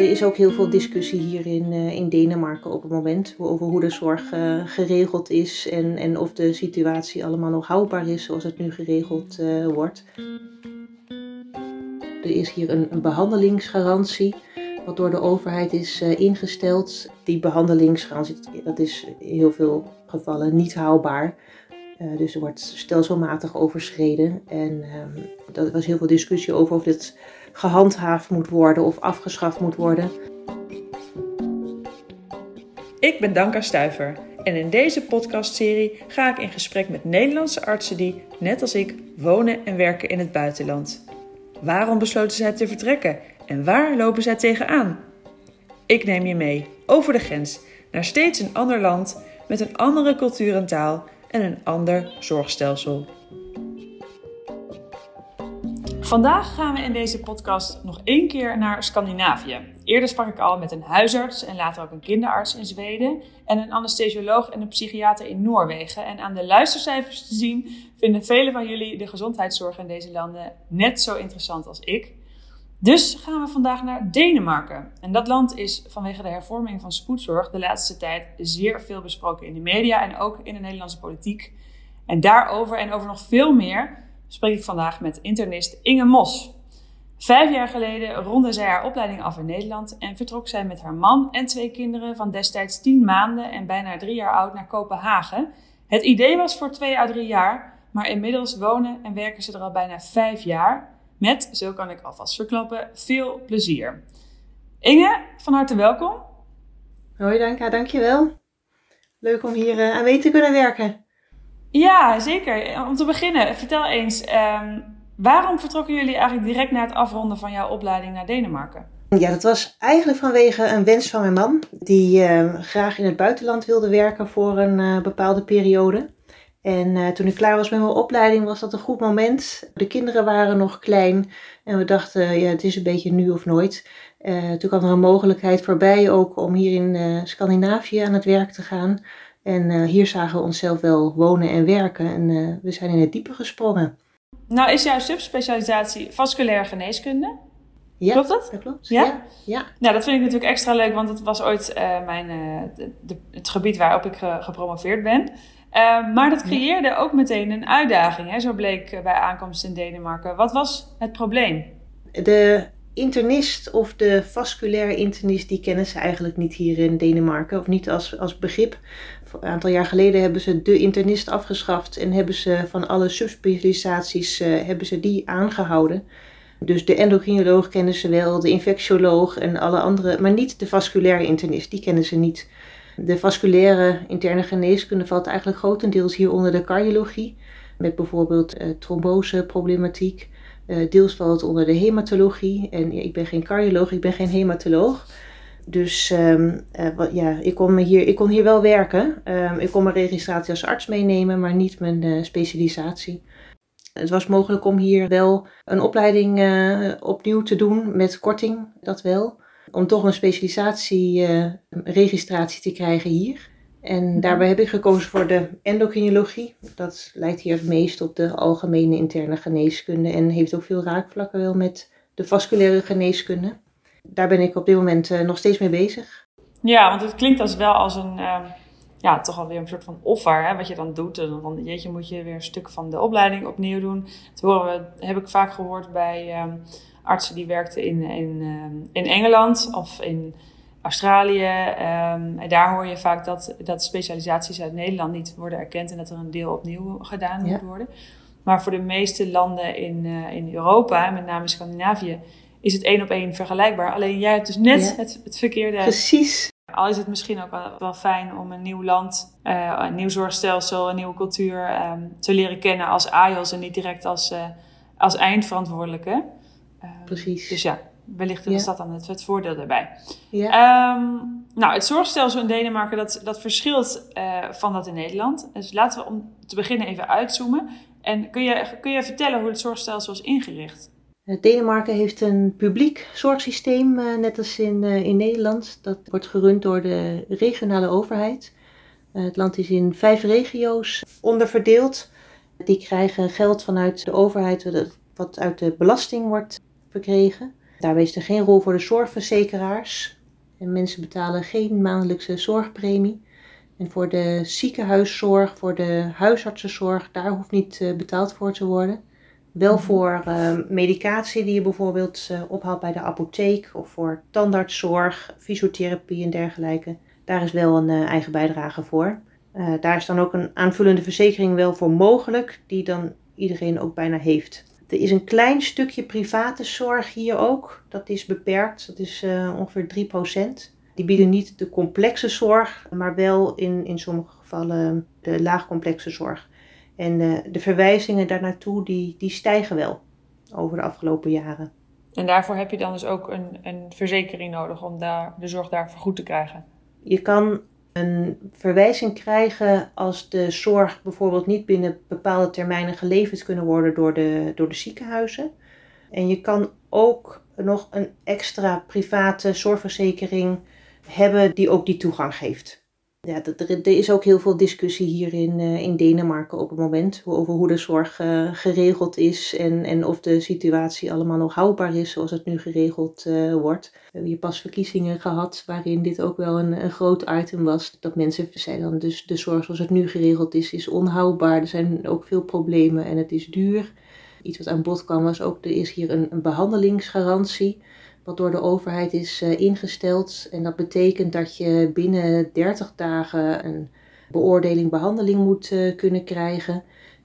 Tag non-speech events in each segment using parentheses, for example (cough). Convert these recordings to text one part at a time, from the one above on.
Er is ook heel veel discussie hier in, uh, in Denemarken op het moment over hoe de zorg uh, geregeld is en, en of de situatie allemaal nog houdbaar is zoals het nu geregeld uh, wordt. Er is hier een, behandelingsgarantie wat door de overheid is ingesteld. Die behandelingsgarantie, dat is in heel veel gevallen niet haalbaar. dus er wordt stelselmatig overschreden. En er ehm, was heel veel discussie over of dit gehandhaafd moet worden of afgeschaft moet worden. Ik ben Danka Stuiver en in deze podcastserie ga ik in gesprek met Nederlandse artsen die, net als ik, wonen en werken in het buitenland. Waarom besloten zij te vertrekken en waar lopen zij tegenaan? Ik neem je mee over de grens naar steeds een ander land met een andere cultuur en taal en een ander zorgstelsel. Vandaag gaan we in deze podcast nog één keer naar Scandinavië. Eerder sprak ik al met een huisarts en later ook een kinderarts in Zweden en een anesthesioloog en een psychiater in Noorwegen. En aan de luistercijfers te zien vinden velen van jullie de gezondheidszorg in deze landen net zo interessant als ik. Dus gaan we vandaag naar Denemarken. En dat land is vanwege de hervorming van spoedzorg de laatste tijd zeer veel besproken in de media en ook in de Nederlandse politiek. En daarover en over nog veel meer spreek ik vandaag met internist Inge Mos. Vijf jaar geleden ronde zij haar opleiding af in Nederland en vertrok zij met haar man en twee kinderen van destijds tien maanden en bijna drie jaar oud naar Kopenhagen. Het idee was voor twee à drie jaar, maar inmiddels wonen en werken ze er al bijna vijf jaar. Met, zo kan ik alvast verklappen, veel plezier. Inge, van harte welkom. Hoi Danka, dankjewel. Leuk om hier uh, aan mee te kunnen werken. Ja, zeker. Om te beginnen, vertel eens, um, waarom vertrokken jullie eigenlijk direct na het afronden van jouw opleiding naar Denemarken? Ja, dat was eigenlijk vanwege een wens van mijn man, die uh, graag in het buitenland wilde werken voor een uh, bepaalde periode. En uh, toen ik klaar was met mijn opleiding was dat een goed moment. De kinderen waren nog klein en we dachten, ja, het is een beetje nu of nooit. toen kwam er een mogelijkheid voorbij ook om hier in Scandinavië aan het werk te gaan. En uh, hier zagen we onszelf wel wonen en werken en uh, we zijn in het diepe gesprongen. Nou is jouw subspecialisatie vasculaire geneeskunde. Ja, klopt dat? Dat klopt. Ja? ja? ja. Nou, dat vind ik natuurlijk extra leuk, want het was ooit uh, mijn, de, de, het gebied waarop ik gepromoveerd ben. maar dat creëerde ja. ook meteen een uitdaging, hè? zo bleek bij aankomst in Denemarken. Wat was het probleem? De internist of de vasculaire internist, die kennen ze eigenlijk niet hier in Denemarken. Of niet als, als begrip. Een aantal jaar geleden hebben ze de internist afgeschaft en hebben ze van alle subspecialisaties uh, hebben ze die aangehouden. Dus de endocrinoloog kennen ze wel, de infectioloog en alle andere, maar niet de vasculaire internist, die kennen ze niet. De vasculaire interne geneeskunde valt eigenlijk grotendeels hier onder de cardiologie, met bijvoorbeeld uh, tromboseproblematiek. Uh, deels valt het onder de hematologie en ik ben geen cardioloog, ik ben geen hematoloog. Dus um, uh, ja, ik kon, hier, ik kon hier wel werken. Um, ik kon mijn registratie als arts meenemen, maar niet mijn uh, specialisatie. Het was mogelijk om hier wel een opleiding uh, opnieuw te doen met korting, dat wel. Om toch een specialisatie-registratie te krijgen hier. En daarbij heb ik gekozen voor de endocrinologie. Dat lijkt hier het meest op de algemene interne geneeskunde en heeft ook veel raakvlakken wel met de vasculaire geneeskunde daar ben ik op dit moment uh, nog steeds mee bezig. Ja, want het klinkt als wel als een, uh, ja, toch alweer een soort van offer, hè, wat je dan doet. En dan, jeetje, moet je weer een stuk van de opleiding opnieuw doen. Dat horen we, heb ik vaak gehoord bij um, artsen die werkten in, in, um, in Engeland of in Australië. Um, en daar hoor je vaak dat, dat specialisaties uit Nederland niet worden erkend en dat er een deel opnieuw gedaan ja. moet worden. Maar voor de meeste landen in, uh, in Europa, met name Scandinavië, is het één op één vergelijkbaar. Alleen jij hebt dus net ja. het, het verkeerde. Precies. Al is het misschien ook wel, wel fijn om een nieuw land, uh, een nieuw zorgstelsel, een nieuwe cultuur um, te leren kennen als AIOS en niet direct als, uh, als eindverantwoordelijke. Uh, Precies. Dus ja, wellicht is ja. dat dan het, het voordeel daarbij. Ja. Um, nou, het zorgstelsel in Denemarken dat, dat verschilt van dat in Nederland. Dus laten we om te beginnen even uitzoomen. En kun je, kun je vertellen hoe het zorgstelsel is ingericht? Denemarken heeft een publiek zorgsysteem, net als in, in Nederland. Dat wordt gerund door de regionale overheid. Het land is in vijf regio's onderverdeeld. Die krijgen geld vanuit de overheid, wat uit de belasting wordt verkregen. Daarbij is er geen rol voor de zorgverzekeraars. En mensen betalen geen maandelijkse zorgpremie. En voor de ziekenhuiszorg, voor de huisartsenzorg, daar hoeft niet betaald voor te worden. Wel voor uh, medicatie die je bijvoorbeeld uh, ophaalt bij de apotheek of voor tandartszorg, fysiotherapie en dergelijke. Daar is wel een uh, eigen bijdrage voor. daar is dan ook een aanvullende verzekering wel voor mogelijk, die dan iedereen ook bijna heeft. Er is een klein stukje private zorg hier ook. Dat is beperkt, dat is ongeveer 3%. Die bieden niet de complexe zorg, maar wel in, in sommige gevallen de laagcomplexe zorg. En de, de verwijzingen daarnaartoe die, die stijgen wel over de afgelopen jaren. En daarvoor heb je dan dus ook een, een verzekering nodig om daar, de zorg daar goed te krijgen? Je kan een verwijzing krijgen als de zorg bijvoorbeeld niet binnen bepaalde termijnen geleverd kunnen worden door de, door de ziekenhuizen. En je kan ook nog een extra private zorgverzekering hebben die ook die toegang geeft. Ja, er, is ook heel veel discussie hier in, uh, in Denemarken op het moment over hoe de zorg uh, geregeld is en, en of de situatie allemaal nog houdbaar is zoals het nu geregeld uh, wordt. We hebben hier pas verkiezingen gehad waarin dit ook wel een, een groot item was. Dat mensen zeiden dus de zorg zoals het nu geregeld is, is onhoudbaar. Er zijn ook veel problemen en het is duur. Iets wat aan bod kwam was ook, er is hier een, een behandelingsgarantie wat door de overheid is uh, ingesteld. En dat betekent dat je binnen 30 dagen een beoordeling, behandeling moet uh, kunnen krijgen.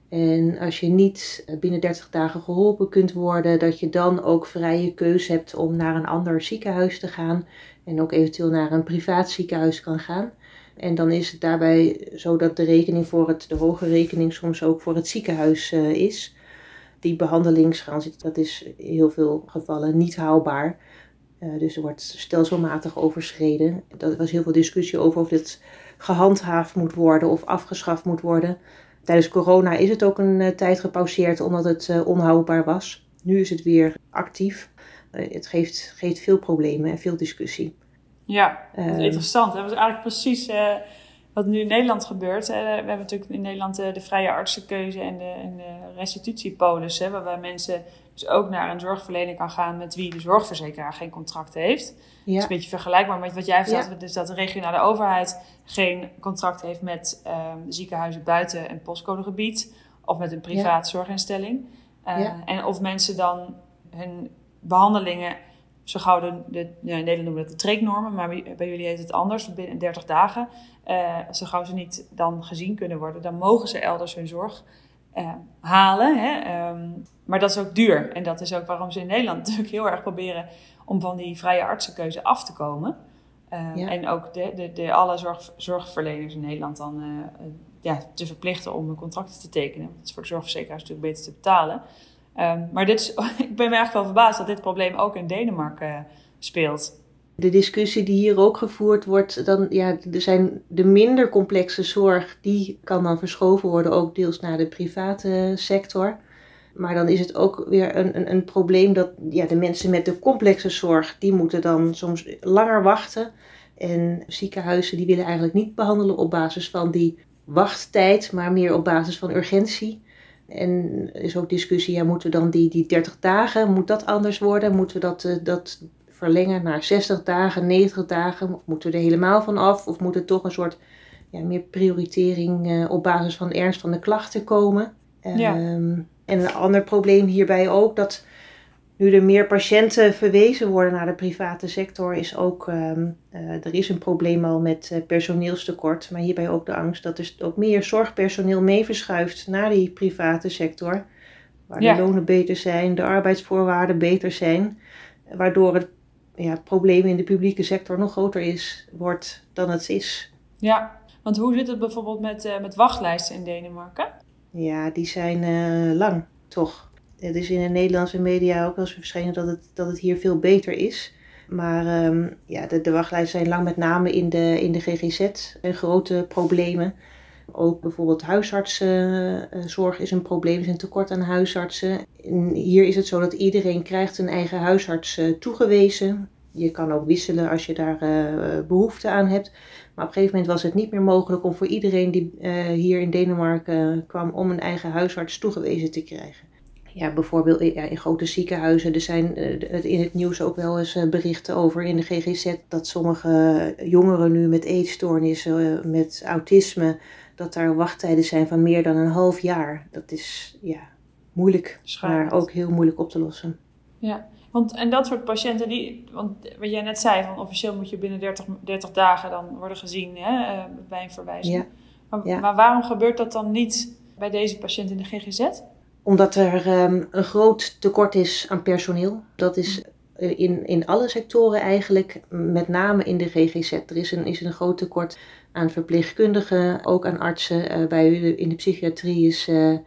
En als je niet eh, binnen 30 dagen geholpen kunt worden, dat je dan ook vrije keus hebt om naar een ander ziekenhuis te gaan. En ook eventueel naar een privaat ziekenhuis kan gaan. En dan is het daarbij zo dat de rekening voor het, de hoge rekening soms ook voor het ziekenhuis is. Die behandelingsgarantie, dat is in heel veel gevallen niet haalbaar. Uh, dus er wordt stelselmatig overschreden. Er was heel veel discussie over of dit gehandhaafd moet worden of afgeschaft moet worden. Tijdens corona is het ook een uh, tijd gepauzeerd omdat het uh, onhoudbaar was. Nu is het weer actief. het geeft, geeft veel problemen en veel discussie. Ja, dat is ehm, interessant. Dat is eigenlijk precies wat nu in Nederland gebeurt. we hebben natuurlijk in Nederland de, de vrije artsenkeuze en de, en de restitutiepolis, hè, waarbij mensen dus ook naar een zorgverlener kan gaan met wie de zorgverzekeraar geen contract heeft. Ja. Dat is een beetje vergelijkbaar met wat jij vertelde. Ja. Dus dat de regionale overheid geen contract heeft met um, ziekenhuizen buiten een postcodegebied. Of met een privaat zorginstelling. Uh, en of mensen dan hun behandelingen zo gauw de, in Nederland noemen we dat de treeknormen, maar bij jullie heet het anders, binnen 30 dagen. Uh, zo gauw ze niet dan gezien kunnen worden, dan mogen ze elders hun zorg uh, halen. Hè? Um, maar dat is ook duur. En dat is ook waarom ze in Nederland (laughs) natuurlijk heel erg proberen om van die vrije artsenkeuze af te komen. Uh, En ook de, de, de, alle zorg, zorgverleners in Nederland dan uh, ja, te verplichten om een contract te tekenen. Dat is voor de zorgverzekeraars natuurlijk beter te betalen. Um, maar dit is, (laughs) ik ben me eigenlijk wel verbaasd dat dit probleem ook in Denemarken speelt. De discussie die hier ook gevoerd wordt, dan, ja, er zijn de minder complexe zorg, die kan dan verschoven worden, ook deels naar de private sector. Maar dan is het ook weer een, een, een probleem dat ja, de mensen met de complexe zorg, die moeten dan soms langer wachten. En ziekenhuizen die willen eigenlijk niet behandelen op basis van die wachttijd, maar meer op basis van urgentie. En er is ook discussie, ja, moeten we dan die, die 30 dagen, moet dat anders worden? Moeten we dat, uh, dat verlengen naar 60 dagen, 90 dagen? Of moeten we er helemaal van af? Of moet er toch een soort ja, meer prioritering uh, op basis van ernst van de klachten komen? Ja. Ehm, en een ander probleem hierbij ook, dat nu er meer patiënten verwezen worden naar de private sector, is ook, um, uh, er is een probleem al met uh, personeelstekort, maar hierbij ook de angst dat er ook meer zorgpersoneel mee verschuift naar die private sector, waar de lonen beter zijn, de arbeidsvoorwaarden beter zijn, waardoor het ja, probleem in de publieke sector nog groter is, wordt dan het is. Ja, want hoe zit het bijvoorbeeld met, uh, met wachtlijsten in Denemarken? Ja, die zijn lang, toch. Het is in de Nederlandse media ook wel eens verschenen dat het, dat het hier veel beter is. Maar um, ja, de, de wachtlijsten zijn lang met name in de, in de GGZ en grote problemen. Ook bijvoorbeeld huisartszorg is een probleem. Er is een tekort aan huisartsen. En hier is het zo dat iedereen krijgt een eigen huisarts uh, toegewezen. Je kan ook wisselen als je daar uh, behoefte aan hebt. Maar op een gegeven moment was het niet meer mogelijk om voor iedereen die uh, hier in Denemarken kwam om een eigen huisarts toegewezen te krijgen. Ja, bijvoorbeeld ja, in grote ziekenhuizen. Er zijn uh, in het nieuws ook wel eens uh, berichten over in de GGZ dat sommige jongeren nu met eetstoornissen, uh, met autisme, dat daar wachttijden zijn van meer dan een half jaar. Dat is ja, moeilijk, maar ook heel moeilijk op te lossen. Ja, want en dat soort patiënten, die, want wat jij net zei, van officieel moet je binnen 30, 30 dagen dan worden gezien hè, bij een verwijzing. Ja. Maar, ja. maar waarom gebeurt dat dan niet bij deze patiënt in de GGZ? Omdat er um, een groot tekort is aan personeel. Dat is in, in alle sectoren eigenlijk, met name in de GGZ. Er is een, is een groot tekort aan verpleegkundigen, ook aan artsen. Uh, bij in de psychiatrie is uh,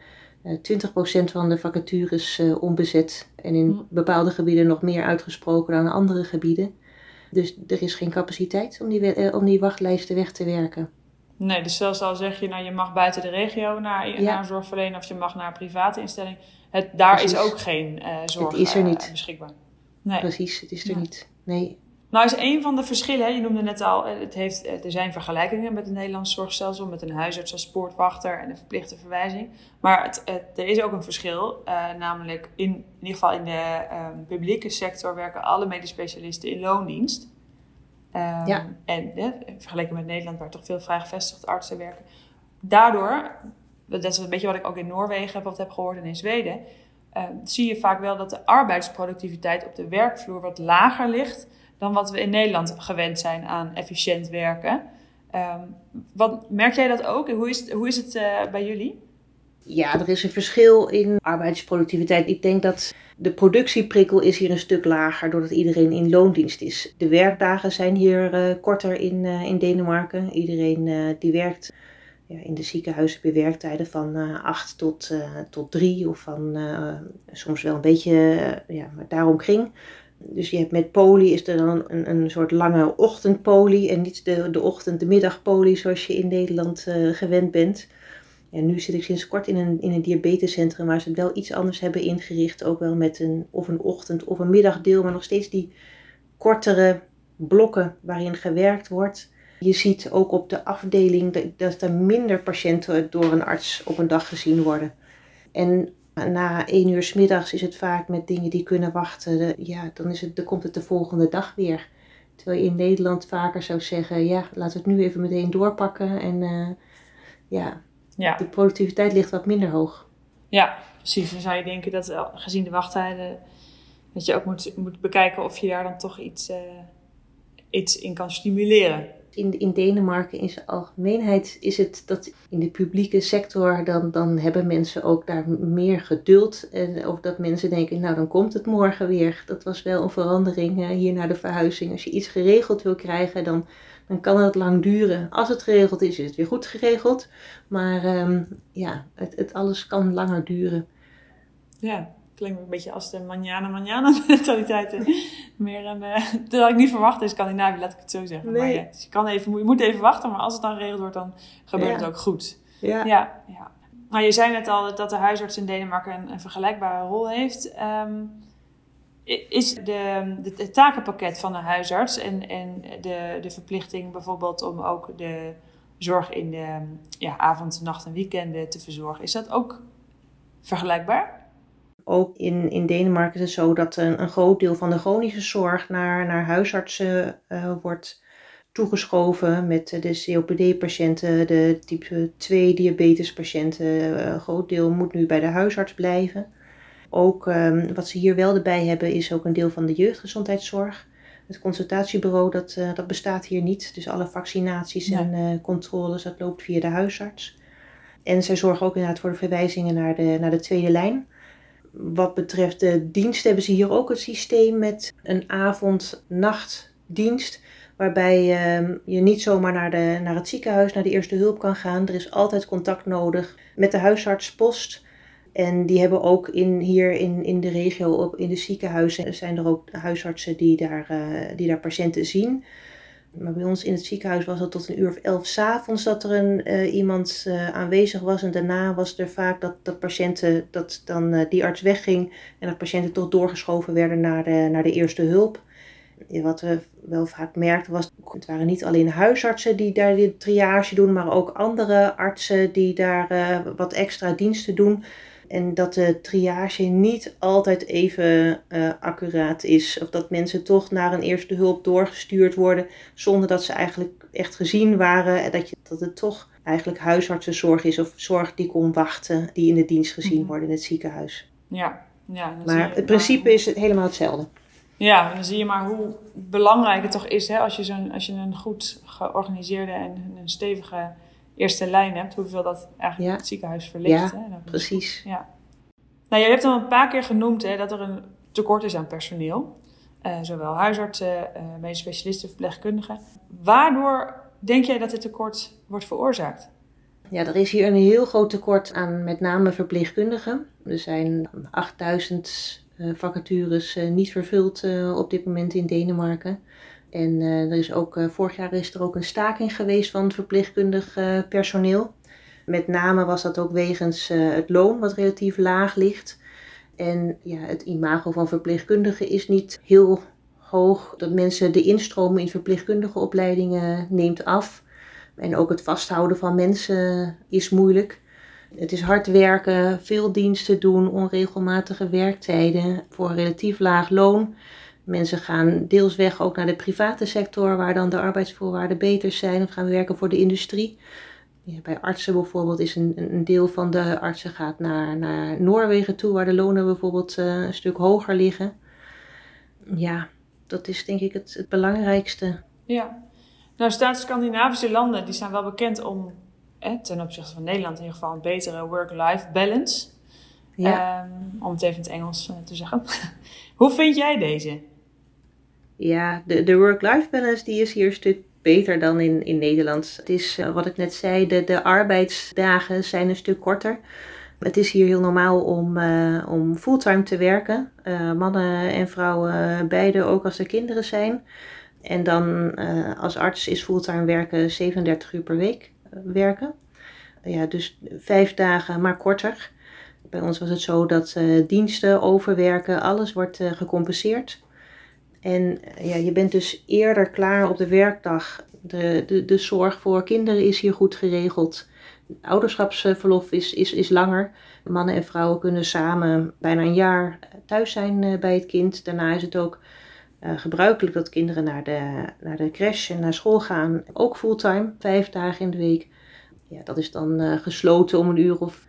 20% van de vacatures onbezet. En in bepaalde gebieden nog meer uitgesproken dan andere gebieden. Dus er is geen capaciteit om die, om die wachtlijsten weg te werken. Nee, dus zelfs al zeg je, nou je mag buiten de regio naar, naar een zorgverlener of je mag naar een private instelling. Het, daar Precies. is ook geen uh, zorg het is er niet. Uh, beschikbaar. Nee. Precies, het is er ja. niet. Nee. Nou is een van de verschillen, je noemde net al, het heeft, er zijn vergelijkingen met het Nederlands zorgstelsel, met een huisarts als poortwachter en een verplichte verwijzing. Maar het, het, er is ook een verschil, uh, namelijk in, in ieder geval in de um, publieke sector werken alle medisch specialisten in loondienst. Um, ja. En ja, vergeleken met Nederland, waar toch veel vrijgevestigde artsen werken. Daardoor, dat is een beetje wat ik ook in Noorwegen wat heb gehoord en in Zweden, uh, zie je vaak wel dat de arbeidsproductiviteit op de werkvloer wat lager ligt dan wat we in Nederland gewend zijn aan efficiënt werken. Um, wat, merk jij dat ook? Hoe is het, hoe is het uh, bij jullie? Ja, er is een verschil in arbeidsproductiviteit. Ik denk dat de productieprikkel is hier een stuk lager doordat iedereen in loondienst is. De werkdagen zijn hier uh, korter in, uh, in Denemarken. Iedereen uh, die werkt ja, in de ziekenhuizen bij werktijden van 8 tot, tot 3 of van soms wel een beetje ja, maar daarom kring. Dus je hebt met poli is er dan een, een soort lange ochtendpoli en niet de, de ochtend- de middagpoli zoals je in Nederland gewend bent. En nu zit ik sinds kort in een, in een diabetescentrum waar ze het wel iets anders hebben ingericht. Ook wel met een, of een ochtend- of een middagdeel, maar nog steeds die kortere blokken waarin gewerkt wordt. Je ziet ook op de afdeling dat, er minder patiënten door een arts op een dag gezien worden. En na één uur s middags is het vaak met dingen die kunnen wachten. Ja, dan, is het, dan komt het de volgende dag weer. Terwijl je in Nederland vaker zou zeggen, ja, laten we het nu even meteen doorpakken. En uh, ja, ja. De productiviteit ligt wat minder hoog. Ja, precies. Dan zou je denken dat eh, gezien de wachttijden, dat je ook moet, moet bekijken of je daar dan toch iets, uh, iets in kan stimuleren. In, in Denemarken in zijn algemeenheid is het dat in de publieke sector, dan, dan hebben mensen ook daar meer geduld. En of dat mensen denken, nou dan komt het morgen weer. Dat was wel een verandering uh, hier naar de verhuizing. Als je iets geregeld wil krijgen, dan dan kan het lang duren. Als het geregeld is, is het weer goed geregeld. Maar um, ja, het, het alles kan langer duren. Ja, klinkt een beetje als de manjana manjana (laughs) mentaliteit. Meer een, uh, dat had ik niet verwacht in Scandinavië, laat ik het zo zeggen. Nee. Maar ja, dus je, kan even, je moet even wachten, maar als het dan geregeld wordt, dan gebeurt ja. het ook goed. Ja. ja, ja. Nou, je zei net al dat de huisarts in Denemarken een, een vergelijkbare rol heeft. Um, is de, het takenpakket van de huisarts en, en de, de verplichting bijvoorbeeld om ook de zorg in de ja, avond, nacht en weekenden te verzorgen, is dat ook vergelijkbaar? Ook in, in Denemarken is het zo dat een, een groot deel van de chronische zorg naar, naar huisartsen uh, wordt toegeschoven met de COPD-patiënten, de type 2 diabetespatiënten. Een groot deel moet nu bij de huisarts blijven. Ook um, wat ze hier wel erbij hebben is ook een deel van de jeugdgezondheidszorg. Het consultatiebureau dat, uh, dat bestaat hier niet. Dus alle vaccinaties ja. en uh, controles dat loopt via de huisarts. En zij zorgen ook inderdaad voor de verwijzingen naar de, naar de tweede lijn. Wat betreft de dienst hebben ze hier ook het systeem met een avond-nachtdienst. Waarbij uh, je niet zomaar naar, de, naar het ziekenhuis, naar de eerste hulp kan gaan. Er is altijd contact nodig met de huisartspost. En die hebben ook in, hier in, in de regio, op, in de ziekenhuizen, zijn er ook huisartsen die daar, uh, die daar patiënten zien. Maar bij ons in het ziekenhuis was het tot een uur of elf s'avonds dat er een, uh, iemand uh, aanwezig was. En daarna was er vaak dat, dat patiënten, dat dan die arts wegging en dat patiënten toch doorgeschoven werden naar de, naar de eerste hulp. Wat we wel vaak merkten was, het waren niet alleen huisartsen die daar de triage doen, maar ook andere artsen die daar wat extra diensten doen En dat de triage niet altijd even uh, accuraat is. Of dat mensen toch naar een eerste hulp doorgestuurd worden zonder dat ze eigenlijk echt gezien waren. En dat, je, dat het toch eigenlijk huisartsenzorg is of zorg die kon wachten, die in de dienst gezien mhm. worden in het ziekenhuis. Ja, ja. Maar het principe is helemaal hetzelfde. Ja, dan zie je maar hoe belangrijk het toch is hè, als, je zo'n, als je een goed georganiseerde en een stevige eerste lijn hebt, hoeveel dat eigenlijk het ziekenhuis verlicht. Ja, hè? precies. Ja. Nou, je hebt al een paar keer genoemd hè, dat er een tekort is aan personeel. Uh, zowel huisartsen, uh, medisch specialisten, verpleegkundigen. Waardoor denk jij dat dit tekort wordt veroorzaakt? Ja, er is hier een heel groot tekort aan met name verpleegkundigen. Er zijn 8000 uh, eh, vacatures niet vervuld op dit moment in Denemarken. En er is ook, vorig jaar is er ook een staking geweest van verpleegkundig personeel. Met name was dat ook wegens het loon, wat relatief laag ligt. En ja, het imago van verpleegkundigen is niet heel hoog. Dat mensen de instroom in verpleegkundige opleidingen neemt af. En ook het vasthouden van mensen is moeilijk. Het is hard werken, veel diensten doen, onregelmatige werktijden voor relatief laag loon. Mensen gaan deels weg ook naar de private sector, waar dan de arbeidsvoorwaarden beter zijn, of gaan werken voor de industrie. Ja, bij artsen bijvoorbeeld is een, een deel van de artsen gaat naar, naar Noorwegen toe, waar de lonen bijvoorbeeld uh, een stuk hoger liggen. Ja, dat is denk ik het, het belangrijkste. Ja, nou staat Scandinavische landen, die zijn wel bekend om ten opzichte van Nederland in ieder geval een betere work-life balance. Ja. Um, om het even in het Engels uh, te zeggen. (laughs) Hoe vind jij deze? Ja, de, de work-life balance die is hier een stuk beter dan in, in Nederland. Het is uh, wat ik net zei, de, de arbeidsdagen zijn een stuk korter. Het is hier heel normaal om, uh, om fulltime te werken. Uh, mannen en vrouwen beide, ook als er kinderen zijn. En dan als arts is fulltime werken 37 uur per week werken. ja, dus vijf dagen, maar korter. Bij ons was het zo dat diensten, overwerken, alles wordt gecompenseerd. En ja, je bent dus eerder klaar op de werkdag. De, de, de zorg voor kinderen is hier goed geregeld ouderschapsverlof is, is, is langer. Mannen en vrouwen kunnen samen bijna een jaar thuis zijn eh, bij het kind. Daarna is het ook uh, gebruikelijk dat kinderen naar de, naar de crash en naar school gaan. Ook fulltime, vijf dagen in de week. Ja, dat is dan gesloten om een uur of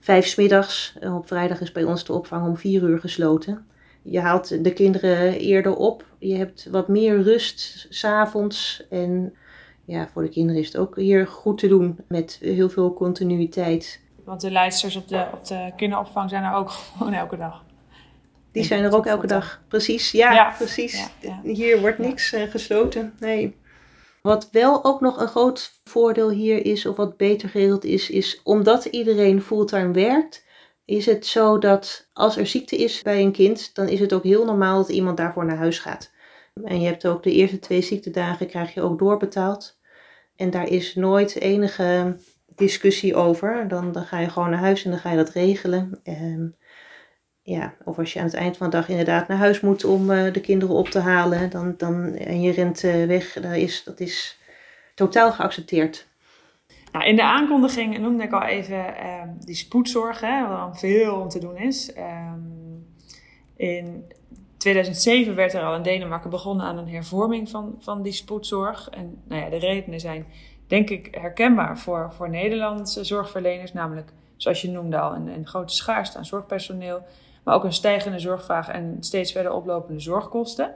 vijf smiddags. Op vrijdag is bij ons de opvang om vier uur gesloten. Je haalt de kinderen eerder op. Je hebt wat meer rust s'avonds. En ja, voor de kinderen is het ook hier goed te doen met heel veel continuïteit. Want de leidsters op de, op de kinderopvang zijn er ook (laughs) gewoon elke dag. Die zijn er ook elke dag, precies. Ja, precies. Hier wordt niks uh, gesloten. Nee. Wat wel ook nog een groot voordeel hier is, of wat beter geregeld is, is omdat iedereen fulltime werkt, is het zo dat als er ziekte is bij een kind, dan is het ook heel normaal dat iemand daarvoor naar huis gaat. En je hebt ook de eerste twee ziektedagen krijg je ook doorbetaald. En daar is nooit enige discussie over. Dan, dan ga je gewoon naar huis en dan ga je dat regelen. En, ja, of als je aan het eind van de dag inderdaad naar huis moet om uh, de kinderen op te halen dan, dan, en je rent uh, weg, dat is, dat is totaal geaccepteerd. Nou, in de aankondiging noemde ik al even uh, die spoedzorg, hè, waar veel om te doen is. Um, in 2007 werd er al in Denemarken begonnen aan een hervorming van, van die spoedzorg. En nou ja, de redenen zijn denk ik herkenbaar voor, voor Nederlandse zorgverleners. Namelijk, zoals je noemde al, een, een grote schaarste aan zorgpersoneel. Maar ook een stijgende zorgvraag en steeds verder oplopende zorgkosten.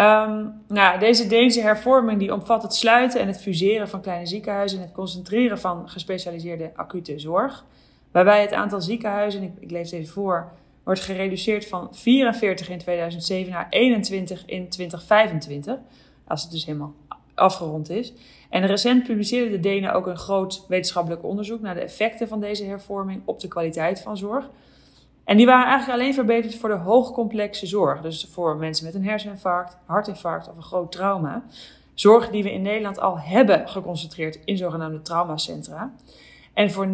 Um, nou, deze Deense hervorming die omvat het sluiten en het fuseren van kleine ziekenhuizen en het concentreren van gespecialiseerde acute zorg. Waarbij het aantal ziekenhuizen, ik, lees even voor, wordt gereduceerd van 44 in 2007 naar 21 in 2025. Als het dus helemaal afgerond is. En recent publiceerden de Denen ook een groot wetenschappelijk onderzoek naar de effecten van deze hervorming op de kwaliteit van zorg. En die waren eigenlijk alleen verbeterd voor de hoogcomplexe zorg. Dus voor mensen met een herseninfarct, hartinfarct of een groot trauma. Zorg die we in Nederland al hebben geconcentreerd in zogenaamde traumacentra. En voor 90%,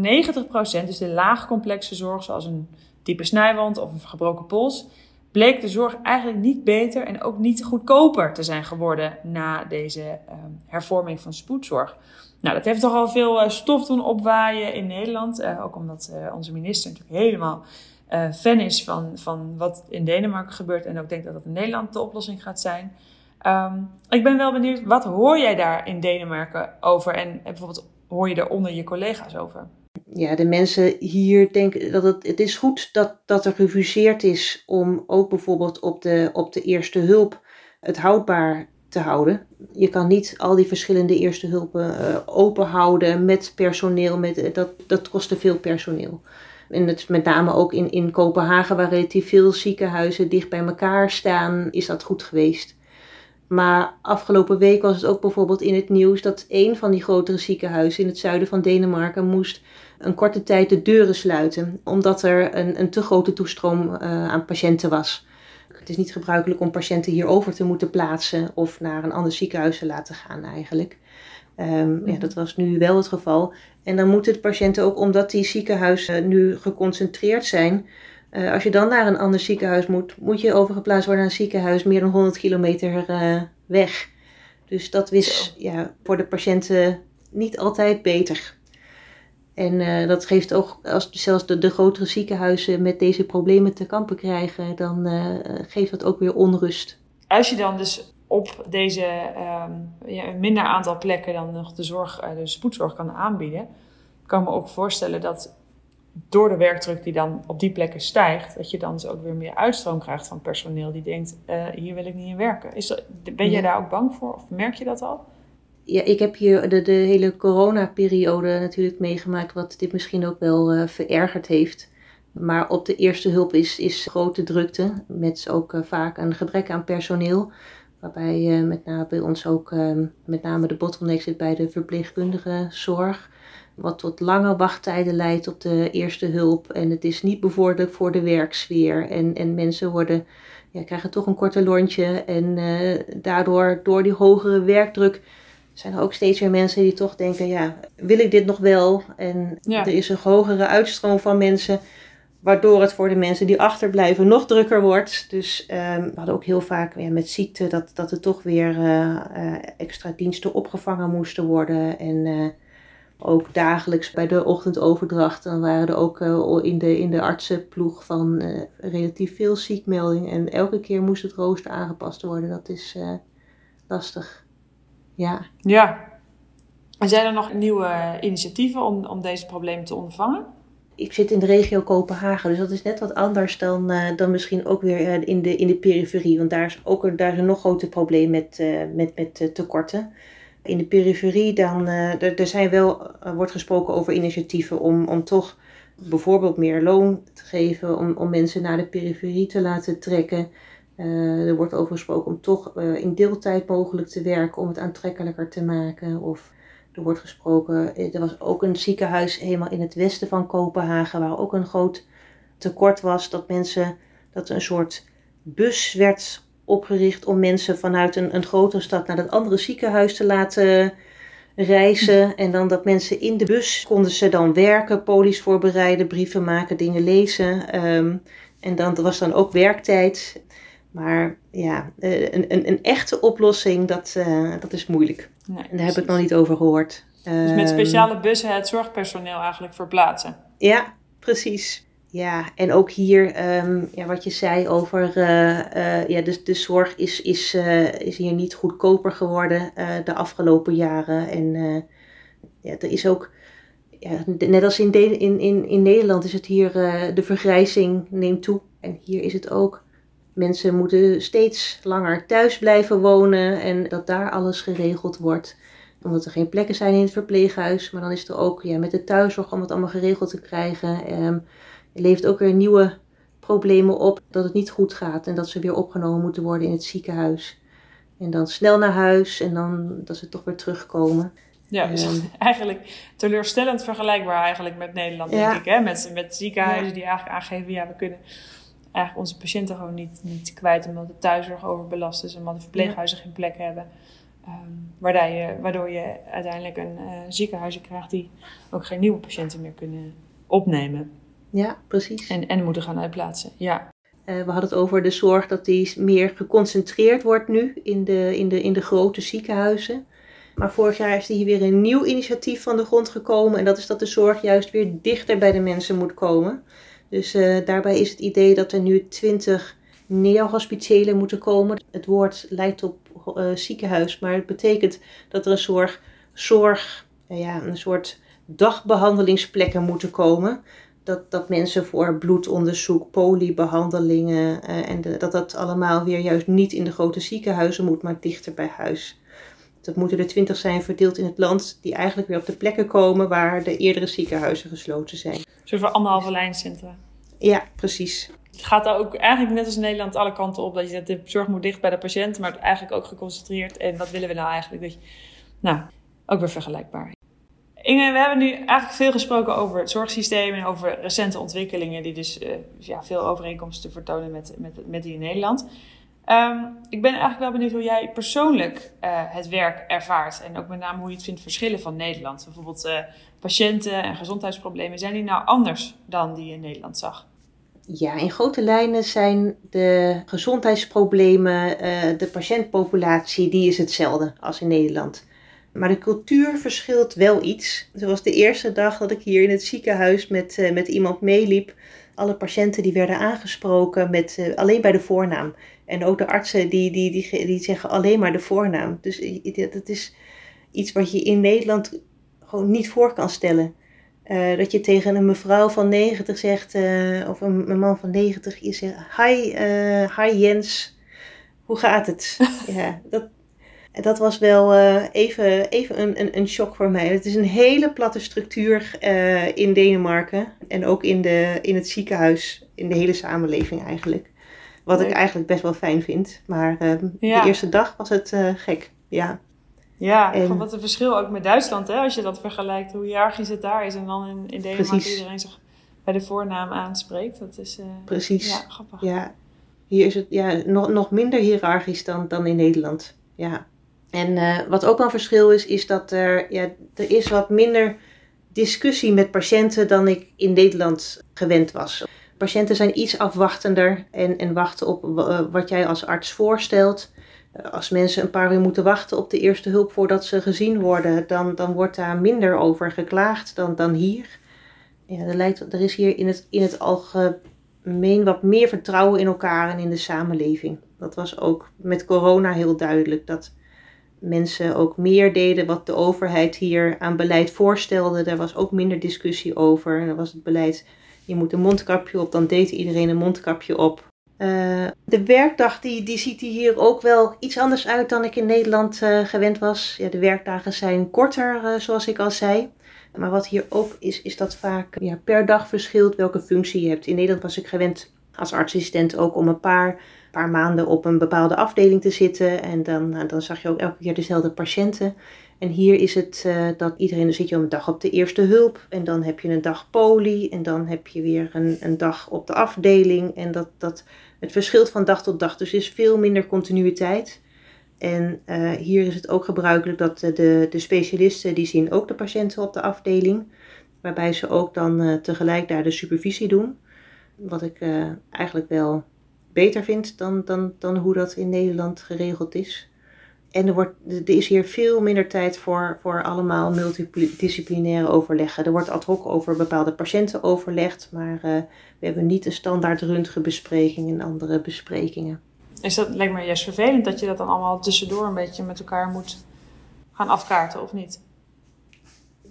dus de laagcomplexe zorg, zoals een diepe snijwand of een gebroken pols, bleek de zorg eigenlijk niet beter en ook niet goedkoper te zijn geworden na deze ehm, hervorming van spoedzorg. Nou, dat heeft toch al veel uh, stof doen opwaaien in Nederland. Uh, ook omdat uh, onze minister natuurlijk helemaal fan is van, van wat in Denemarken gebeurt. En ook denkt dat dat in Nederland de oplossing gaat zijn. Um, ik ben wel benieuwd, wat hoor jij daar in Denemarken over? En bijvoorbeeld hoor je er onder je collega's over? Ja, de mensen hier denken dat het, het is goed dat, dat er gefuseerd is om ook bijvoorbeeld op de, op de eerste hulp het houdbaar te houden. Je kan niet al die verschillende eerste hulpen uh, open houden met personeel. Met, dat, dat kost te veel personeel. En het, met name ook in, in Kopenhagen, waar relatief veel ziekenhuizen dicht bij elkaar staan, is dat goed geweest. Maar afgelopen week was het ook bijvoorbeeld in het nieuws dat een van die grotere ziekenhuizen in het zuiden van Denemarken moest een korte tijd de deuren sluiten, omdat er een, een te grote toestroom uh, aan patiënten was. Het is niet gebruikelijk om patiënten hierover te moeten plaatsen of naar een ander ziekenhuis te laten gaan eigenlijk. Um, ja, mhm. dat was nu wel het geval. En dan moeten de patiënten ook, omdat die ziekenhuizen nu geconcentreerd zijn, uh, als je dan naar een ander ziekenhuis moet, moet je overgeplaatst worden naar een ziekenhuis meer dan 100 kilometer uh, weg. Dus dat is ja, voor de patiënten niet altijd beter. En uh, dat geeft ook, als zelfs de, de, grotere ziekenhuizen met deze problemen te kampen krijgen, dan geeft dat ook weer onrust. Als je dan dus op deze um, ja, minder aantal plekken dan nog de, zorg, uh, de spoedzorg kan aanbieden, kan ik me ook voorstellen dat door de werkdruk die dan op die plekken stijgt, dat je dan dus ook weer meer uitstroom krijgt van personeel die denkt, hier wil ik niet in werken. Is dat, ben jij daar ook bang voor of merk je dat al? ja, ik heb hier de, de hele coronaperiode natuurlijk meegemaakt, wat dit misschien ook wel uh, verergerd heeft. Maar op de eerste hulp is, is grote drukte, met ook uh, vaak een gebrek aan personeel. Waarbij uh, met name bij ons ook ehm, met name de bottleneck zit bij de verpleegkundige zorg. Wat tot lange wachttijden leidt op de eerste hulp. En het is niet bevorderlijk voor de werksfeer. En, en mensen worden, ja, krijgen toch een korte lontje. En daardoor, door die hogere werkdruk, zijn er ook steeds meer mensen die toch denken, ja, wil ik dit nog wel? En er is een hogere uitstroom van mensen, waardoor het voor de mensen die achterblijven nog drukker wordt. Dus um, we hadden ook heel vaak met ziekte dat, dat er toch weer uh, uh, extra diensten opgevangen moesten worden. En uh, ook dagelijks bij de ochtendoverdracht, dan waren er ook in, de, in de artsenploeg van relatief veel ziekmeldingen. En elke keer moest het rooster aangepast worden. Dat is lastig. Ja. Ja. Zijn er nog nieuwe initiatieven om, om deze problemen te ondervangen? Ik zit in de regio Kopenhagen, dus dat is net wat anders dan, uh, dan misschien ook weer uh, in, de, in de periferie. Want daar is ook daar is een nog groter probleem met, uh, met, met tekorten. In de periferie dan, er, er zijn wel, wordt gesproken over initiatieven om, om toch bijvoorbeeld meer loon te geven, om, om mensen naar de periferie te laten trekken. Uh, er wordt over gesproken om toch uh, in deeltijd mogelijk te werken om het aantrekkelijker te maken. Of er wordt gesproken, er was ook een ziekenhuis helemaal in het westen van Kopenhagen, waar ook een groot tekort was. Dat mensen, dat een soort bus werd opgericht om mensen vanuit een, een grotere stad naar dat andere ziekenhuis te laten reizen. En dan dat mensen in de bus konden ze dan werken, polies voorbereiden, brieven maken, dingen lezen. Um, en dan was dan ook werktijd. Maar ja, eh, een, een, een echte oplossing, dat, uh, dat is moeilijk. Nee, en daar heb ik nog niet over gehoord. Dus met ehm, speciale bussen het zorgpersoneel eigenlijk verplaatsen? Ja, precies. Ja, en ook hier, um, ja, wat je zei over uh, ja, de, de zorg is, is, is hier niet goedkoper geworden de afgelopen jaren. En ja, er is ook, ja, net als in, de, in, in, in Nederland is het hier, de vergrijzing neemt toe. En hier is het ook Mensen moeten steeds langer thuis blijven wonen en dat daar alles geregeld wordt. Omdat er geen plekken zijn in het verpleeghuis. Maar dan is er ook ja, met de thuiszorg om het allemaal geregeld te krijgen. Um, er leeft ook weer nieuwe problemen op dat het niet goed gaat en dat ze weer opgenomen moeten worden in het ziekenhuis. En dan snel naar huis en dan dat ze toch weer terugkomen. Ja, dus um, (laughs) eigenlijk teleurstellend vergelijkbaar eigenlijk met Nederland, denk ik. Hè? Met, met ziekenhuizen die eigenlijk aangeven, ja, we kunnen eigenlijk onze patiënten gewoon niet, niet kwijt omdat de thuiszorg overbelast is en omdat de verpleeghuizen geen plek hebben. Um, waardoor, je, waardoor je uiteindelijk een uh, ziekenhuizen krijgt die ook geen nieuwe patiënten meer kunnen opnemen. Ja, precies. En, en moeten gaan uitplaatsen, ja. we hadden het over de zorg dat die meer geconcentreerd wordt nu in de, in de, in de grote ziekenhuizen. Maar vorig jaar is er hier weer een nieuw initiatief van de grond gekomen. En dat is dat de zorg juist weer dichter bij de mensen moet komen. Dus uh, daarbij is het idee dat er nu 20 neohospitelen moeten komen. Het woord lijkt op uh, ziekenhuis, maar het betekent dat er een soort zorg, uh, ja, een soort dagbehandelingsplekken moeten komen. Dat, dat mensen voor bloedonderzoek, poliebehandelingen en de, dat dat allemaal weer juist niet in de grote ziekenhuizen moet, maar dichter bij huis. Dat moeten er twintig zijn verdeeld in het land, die eigenlijk weer op de plekken komen waar de eerdere ziekenhuizen gesloten zijn. Zo voor anderhalve lijncentra. Ja, precies. Het gaat daar ook eigenlijk net als in Nederland alle kanten op. Dat je de zorg moet dicht bij de patiënt, maar eigenlijk ook geconcentreerd. En wat willen we nou eigenlijk? Dat je, nou, ook weer vergelijkbaar. Inge, we hebben nu eigenlijk veel gesproken over het zorgsysteem en over recente ontwikkelingen die dus uh, ja, veel overeenkomsten vertonen met, met, met die in Nederland. Um, ik ben eigenlijk wel benieuwd hoe jij persoonlijk uh, het werk ervaart. En ook met name hoe je het vindt verschillen van Nederland. Bijvoorbeeld uh, patiënten en gezondheidsproblemen. Zijn die nou anders dan die je in Nederland zag? Ja, in grote lijnen zijn de gezondheidsproblemen, uh, de patiëntpopulatie, die is hetzelfde als in Nederland. Maar de cultuur verschilt wel iets. Zoals de eerste dag dat ik hier in het ziekenhuis met, met iemand meeliep. Alle patiënten die werden aangesproken met, alleen bij de voornaam. En ook de artsen die, die, die, die zeggen alleen maar de voornaam. Dus dat is iets wat je in Nederland gewoon niet voor kan stellen. Uh, dat je tegen een mevrouw van 90 zegt, uh, of een, een, man van 90, je zegt: Hi, hi Jens, hoe gaat het? (laughs) ja, dat, dat was wel even, even een, een, een shock voor mij. Het is een hele platte structuur in Denemarken en ook in, de, in het ziekenhuis, in de hele samenleving eigenlijk. Wat ik eigenlijk best wel fijn vind. Maar uh, de eerste dag was het uh, gek. Ja. Ja, en, wat een verschil ook met Duitsland, hè? Als je dat vergelijkt, hoe hiërarchisch het daar is. En dan in, in Denemarken iedereen zich bij de voornaam aanspreekt. Dat is precies. Ja, grappig. Ja. Hier is het ja, nog, nog minder hiërarchisch dan, dan in Nederland. Ja. En uh, wat ook wel een verschil is, is dat er, ja, er is wat minder discussie met patiënten dan ik in Nederland gewend was. Patiënten zijn iets afwachtender en, en wachten op eh, wat jij als arts voorstelt. Eh, als mensen een paar uur moeten wachten op de eerste hulp voordat ze gezien worden, dan, dan wordt daar minder over geklaagd dan, dan hier. Ja, er, lijkt, er is hier in het, in het algemeen wat meer vertrouwen in elkaar en in de samenleving. Dat was ook met corona heel duidelijk. Dat mensen ook meer deden wat de overheid hier aan beleid voorstelde. Daar was ook minder discussie over. En dan was het beleid je moet een mondkapje op, dan deed iedereen een mondkapje op. Uh, de werkdag die, die ziet hier ook wel iets anders uit dan ik in Nederland uh, gewend was. Ja, de werkdagen zijn korter, uh, zoals ik al zei. Maar wat hier ook is, is dat vaak ja, per dag verschilt welke functie je hebt. In Nederland was ik gewend als artsassistent ook om een paar, paar maanden op een bepaalde afdeling te zitten. En dan, dan zag je ook elke keer dezelfde patiënten. En hier is het uh, dat iedereen, dan zit je een dag op de eerste hulp en dan heb je een dag poli en dan heb je weer een, een dag op de afdeling. En dat, dat, het verschilt van dag tot dag, dus is veel minder continuïteit. En uh, hier is het ook gebruikelijk dat de, de specialisten, die zien ook de patiënten op de afdeling. Waarbij ze ook dan tegelijk daar de supervisie doen. Wat ik eigenlijk wel beter vind dan, dan, dan hoe dat in Nederland geregeld is. En er, wordt, er is hier veel minder tijd voor, voor allemaal multidisciplinaire overleggen. Er wordt ad hoc over bepaalde patiënten overlegd, maar uh, we hebben niet een standaard röntgenbespreking en andere besprekingen. Is dat, lijkt me juist vervelend dat je dat dan allemaal tussendoor een beetje met elkaar moet gaan afkaarten, of niet?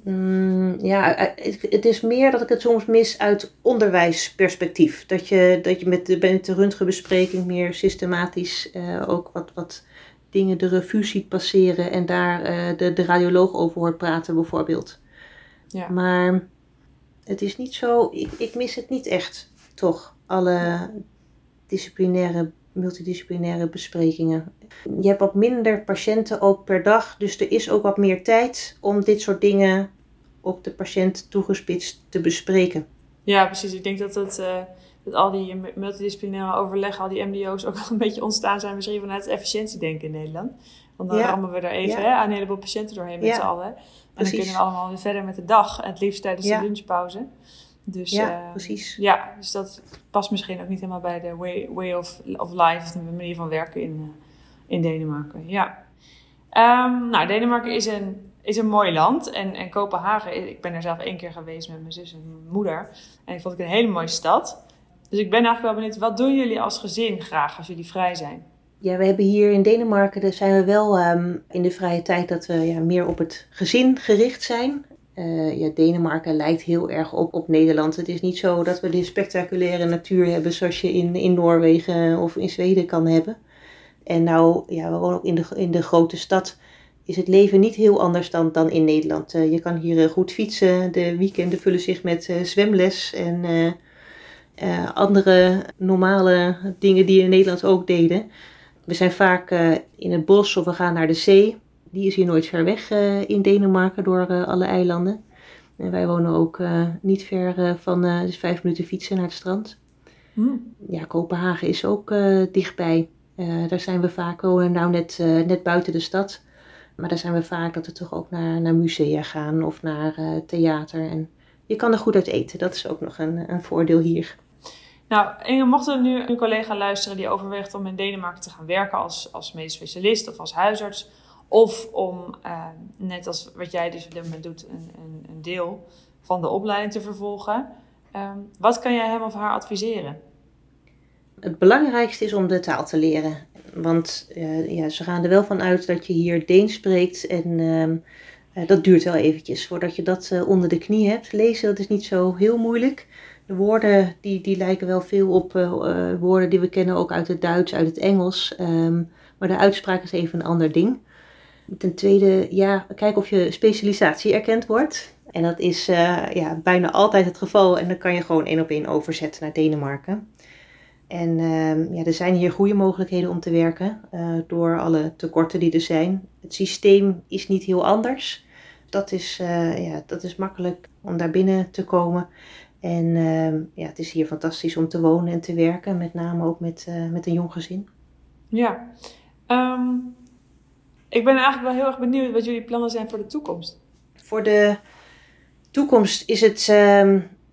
Mm, ja, eh, het, het, is meer dat ik het soms mis uit onderwijsperspectief. Dat je, dat je met de, met de röntgenbespreking meer systematisch uh, ook wat, wat dingen de revue ziet passeren en daar uh, de, de radioloog over hoort praten bijvoorbeeld. Ja. Maar het is niet zo, ik, ik mis het niet echt, toch, alle disciplinaire, multidisciplinaire besprekingen. Je hebt wat minder patiënten ook per dag, dus er is ook wat meer tijd om dit soort dingen op de patiënt toegespitst te bespreken. Ja, precies. Ik denk dat het... Uh dat al die multidisciplinaire overleg, al die MDO's ook (laughs) wel een beetje ontstaan zijn misschien vanuit het efficiëntiedenken in Nederland. Want dan rammen we er even hè, aan een heleboel patiënten doorheen met z'n allen. En dan kunnen we allemaal weer verder met de dag. Het liefst tijdens de lunchpauze. Dus, Ja, eh, precies. Ja, dus dat past misschien ook niet helemaal bij de way, way of, of life, de manier van werken in, eh, in Denemarken. Ja. Ehm, nou, Denemarken is een, is een mooi land. En, en Kopenhagen, ik ben er zelf één keer geweest met mijn zus en mijn moeder. En ik vond het een hele mooie stad. Dus ik ben eigenlijk wel benieuwd, wat doen jullie als gezin graag als jullie vrij zijn? Ja, we hebben hier in Denemarken, daar zijn we wel ehm, in de vrije tijd dat we ja, meer op het gezin gericht zijn. Eh, ja, Denemarken lijkt heel erg op, op Nederland. Het is niet zo dat we de spectaculaire natuur hebben zoals je in, in Noorwegen of in Zweden kan hebben. En nou, ja, we wonen ook in de, in de grote stad. Is het leven niet heel anders dan, dan in Nederland. Eh, je kan hier eh, goed fietsen. De weekenden vullen zich met eh, zwemles en andere normale dingen die in Nederland ook deden. We zijn vaak in het bos of we gaan naar de zee. Die is hier nooit ver weg in Denemarken door alle eilanden. En wij wonen ook niet ver van, dus vijf minuten fietsen naar het strand. Hm. Ja, Kopenhagen is ook dichtbij. Daar zijn we vaak, we wonen nou net, net buiten de stad. Maar daar zijn we vaak dat we toch ook naar, naar musea gaan of naar eh, theater. En je kan er goed uit eten. Dat is ook nog een, een voordeel hier. Nou, Inge, mocht er nu een collega luisteren die overweegt om in Denemarken te gaan werken als, als medisch specialist of als huisarts. Of om, eh, net als wat jij dus op dit moment doet, een, een, een deel van de opleiding te vervolgen. Ehm, wat kan jij hem of haar adviseren? Het belangrijkste is om de taal te leren. Want eh, ja, ze gaan er wel van uit dat je hier Deens spreekt. En ehm, eh, dat duurt wel eventjes voordat je dat eh, onder de knie hebt. Lezen, dat is niet zo heel moeilijk. De woorden die, die lijken wel veel op woorden die we kennen ook uit het Duits, uit het Engels. Ehm, maar de uitspraak is even een ander ding. Ten tweede, ja, kijk of je specialisatie erkend wordt. En dat is ja, bijna altijd het geval. En dan kan je gewoon één op één overzetten naar Denemarken. En ehm, ja, er zijn hier goede mogelijkheden om te werken eh, door alle tekorten die er zijn. Het systeem is niet heel anders. Dat is, eh, ja, dat is makkelijk om daar binnen te komen. En ehm, ja, het is hier fantastisch om te wonen en te werken, met name ook met, eh, met een jong gezin. Ja, Ehm, ik ben eigenlijk wel heel erg benieuwd wat jullie plannen zijn voor de toekomst. Voor de toekomst is het,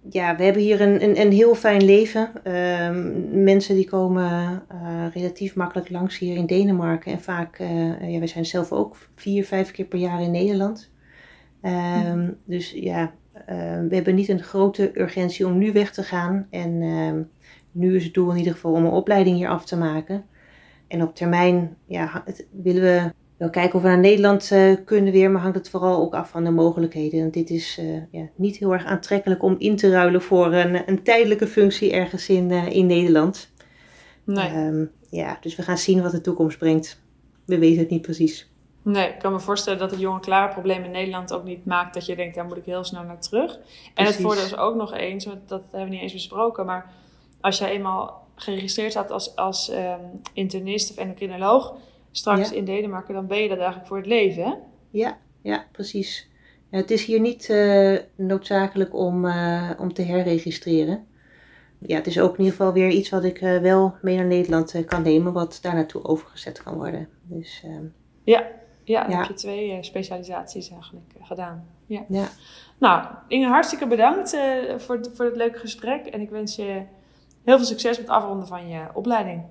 ja, we hebben hier een, een, een heel fijn leven. Ehm, mensen die komen eh, relatief makkelijk langs hier in Denemarken. En vaak, eh ja, wij zijn zelf ook vier, vijf keer per jaar in Nederland. Ehm, Dus ja, eh, we hebben niet een grote urgentie om nu weg te gaan. En ehm, nu is het doel in ieder geval om een opleiding hier af te maken. En op termijn ja, het- willen we wel kijken of we naar Nederland eh, kunnen weer, maar hangt het vooral ook af van de mogelijkheden. Want dit is eh, ja, niet heel erg aantrekkelijk om in te ruilen voor een, een tijdelijke functie ergens in, eh, in Nederland. Nee, Ehm, ja, dus we gaan zien wat de toekomst brengt. We weten het niet precies. nee, ik kan me voorstellen dat het jonge klare probleem in Nederland ook niet maakt dat je denkt, daar moet ik heel snel naar terug. En het voordeel is ook nog eens, want dat hebben we niet eens besproken, maar als jij eenmaal geregistreerd staat als, als ehm, internist of endocrinoloog straks Ja. in Denemarken, dan ben je dat eigenlijk voor het leven. Hè? Ja, ja precies. Ja, het is hier niet eh, noodzakelijk om, eh, om te herregistreren. Ja, het is ook in ieder geval weer iets wat ik eh, wel mee naar Nederland kan nemen, wat daar naartoe overgezet kan worden. Dus ehm, Ja, dan Ja. heb je twee specialisaties eigenlijk gedaan. Ja. ja, Nou, Inge, hartstikke bedankt voor, het- voor het leuke gesprek. En ik wens je heel veel succes met het afronden van je opleiding.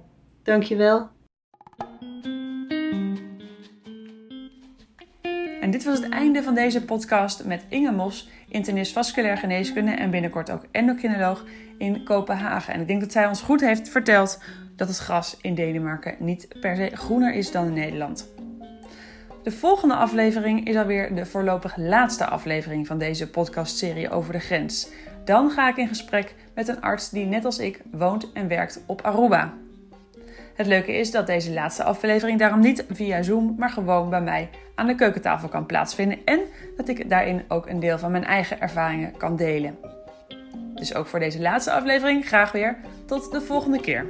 dankjewel. En dit was het einde van deze podcast met Inge Mos, internist vasculair geneeskunde en binnenkort ook endocrinoloog in Kopenhagen. En ik denk dat zij ons goed heeft verteld dat het gras in Denemarken niet per se groener is dan in Nederland. De volgende aflevering is alweer de voorlopig laatste aflevering van deze podcastserie over de grens. Dan ga ik in gesprek met een arts die net als ik woont en werkt op Aruba. Het leuke is dat deze laatste aflevering daarom niet via Zoom, maar gewoon bij mij aan de keukentafel kan plaatsvinden en dat ik daarin ook een deel van mijn eigen ervaringen kan delen. Dus ook voor deze laatste aflevering graag weer tot de volgende keer.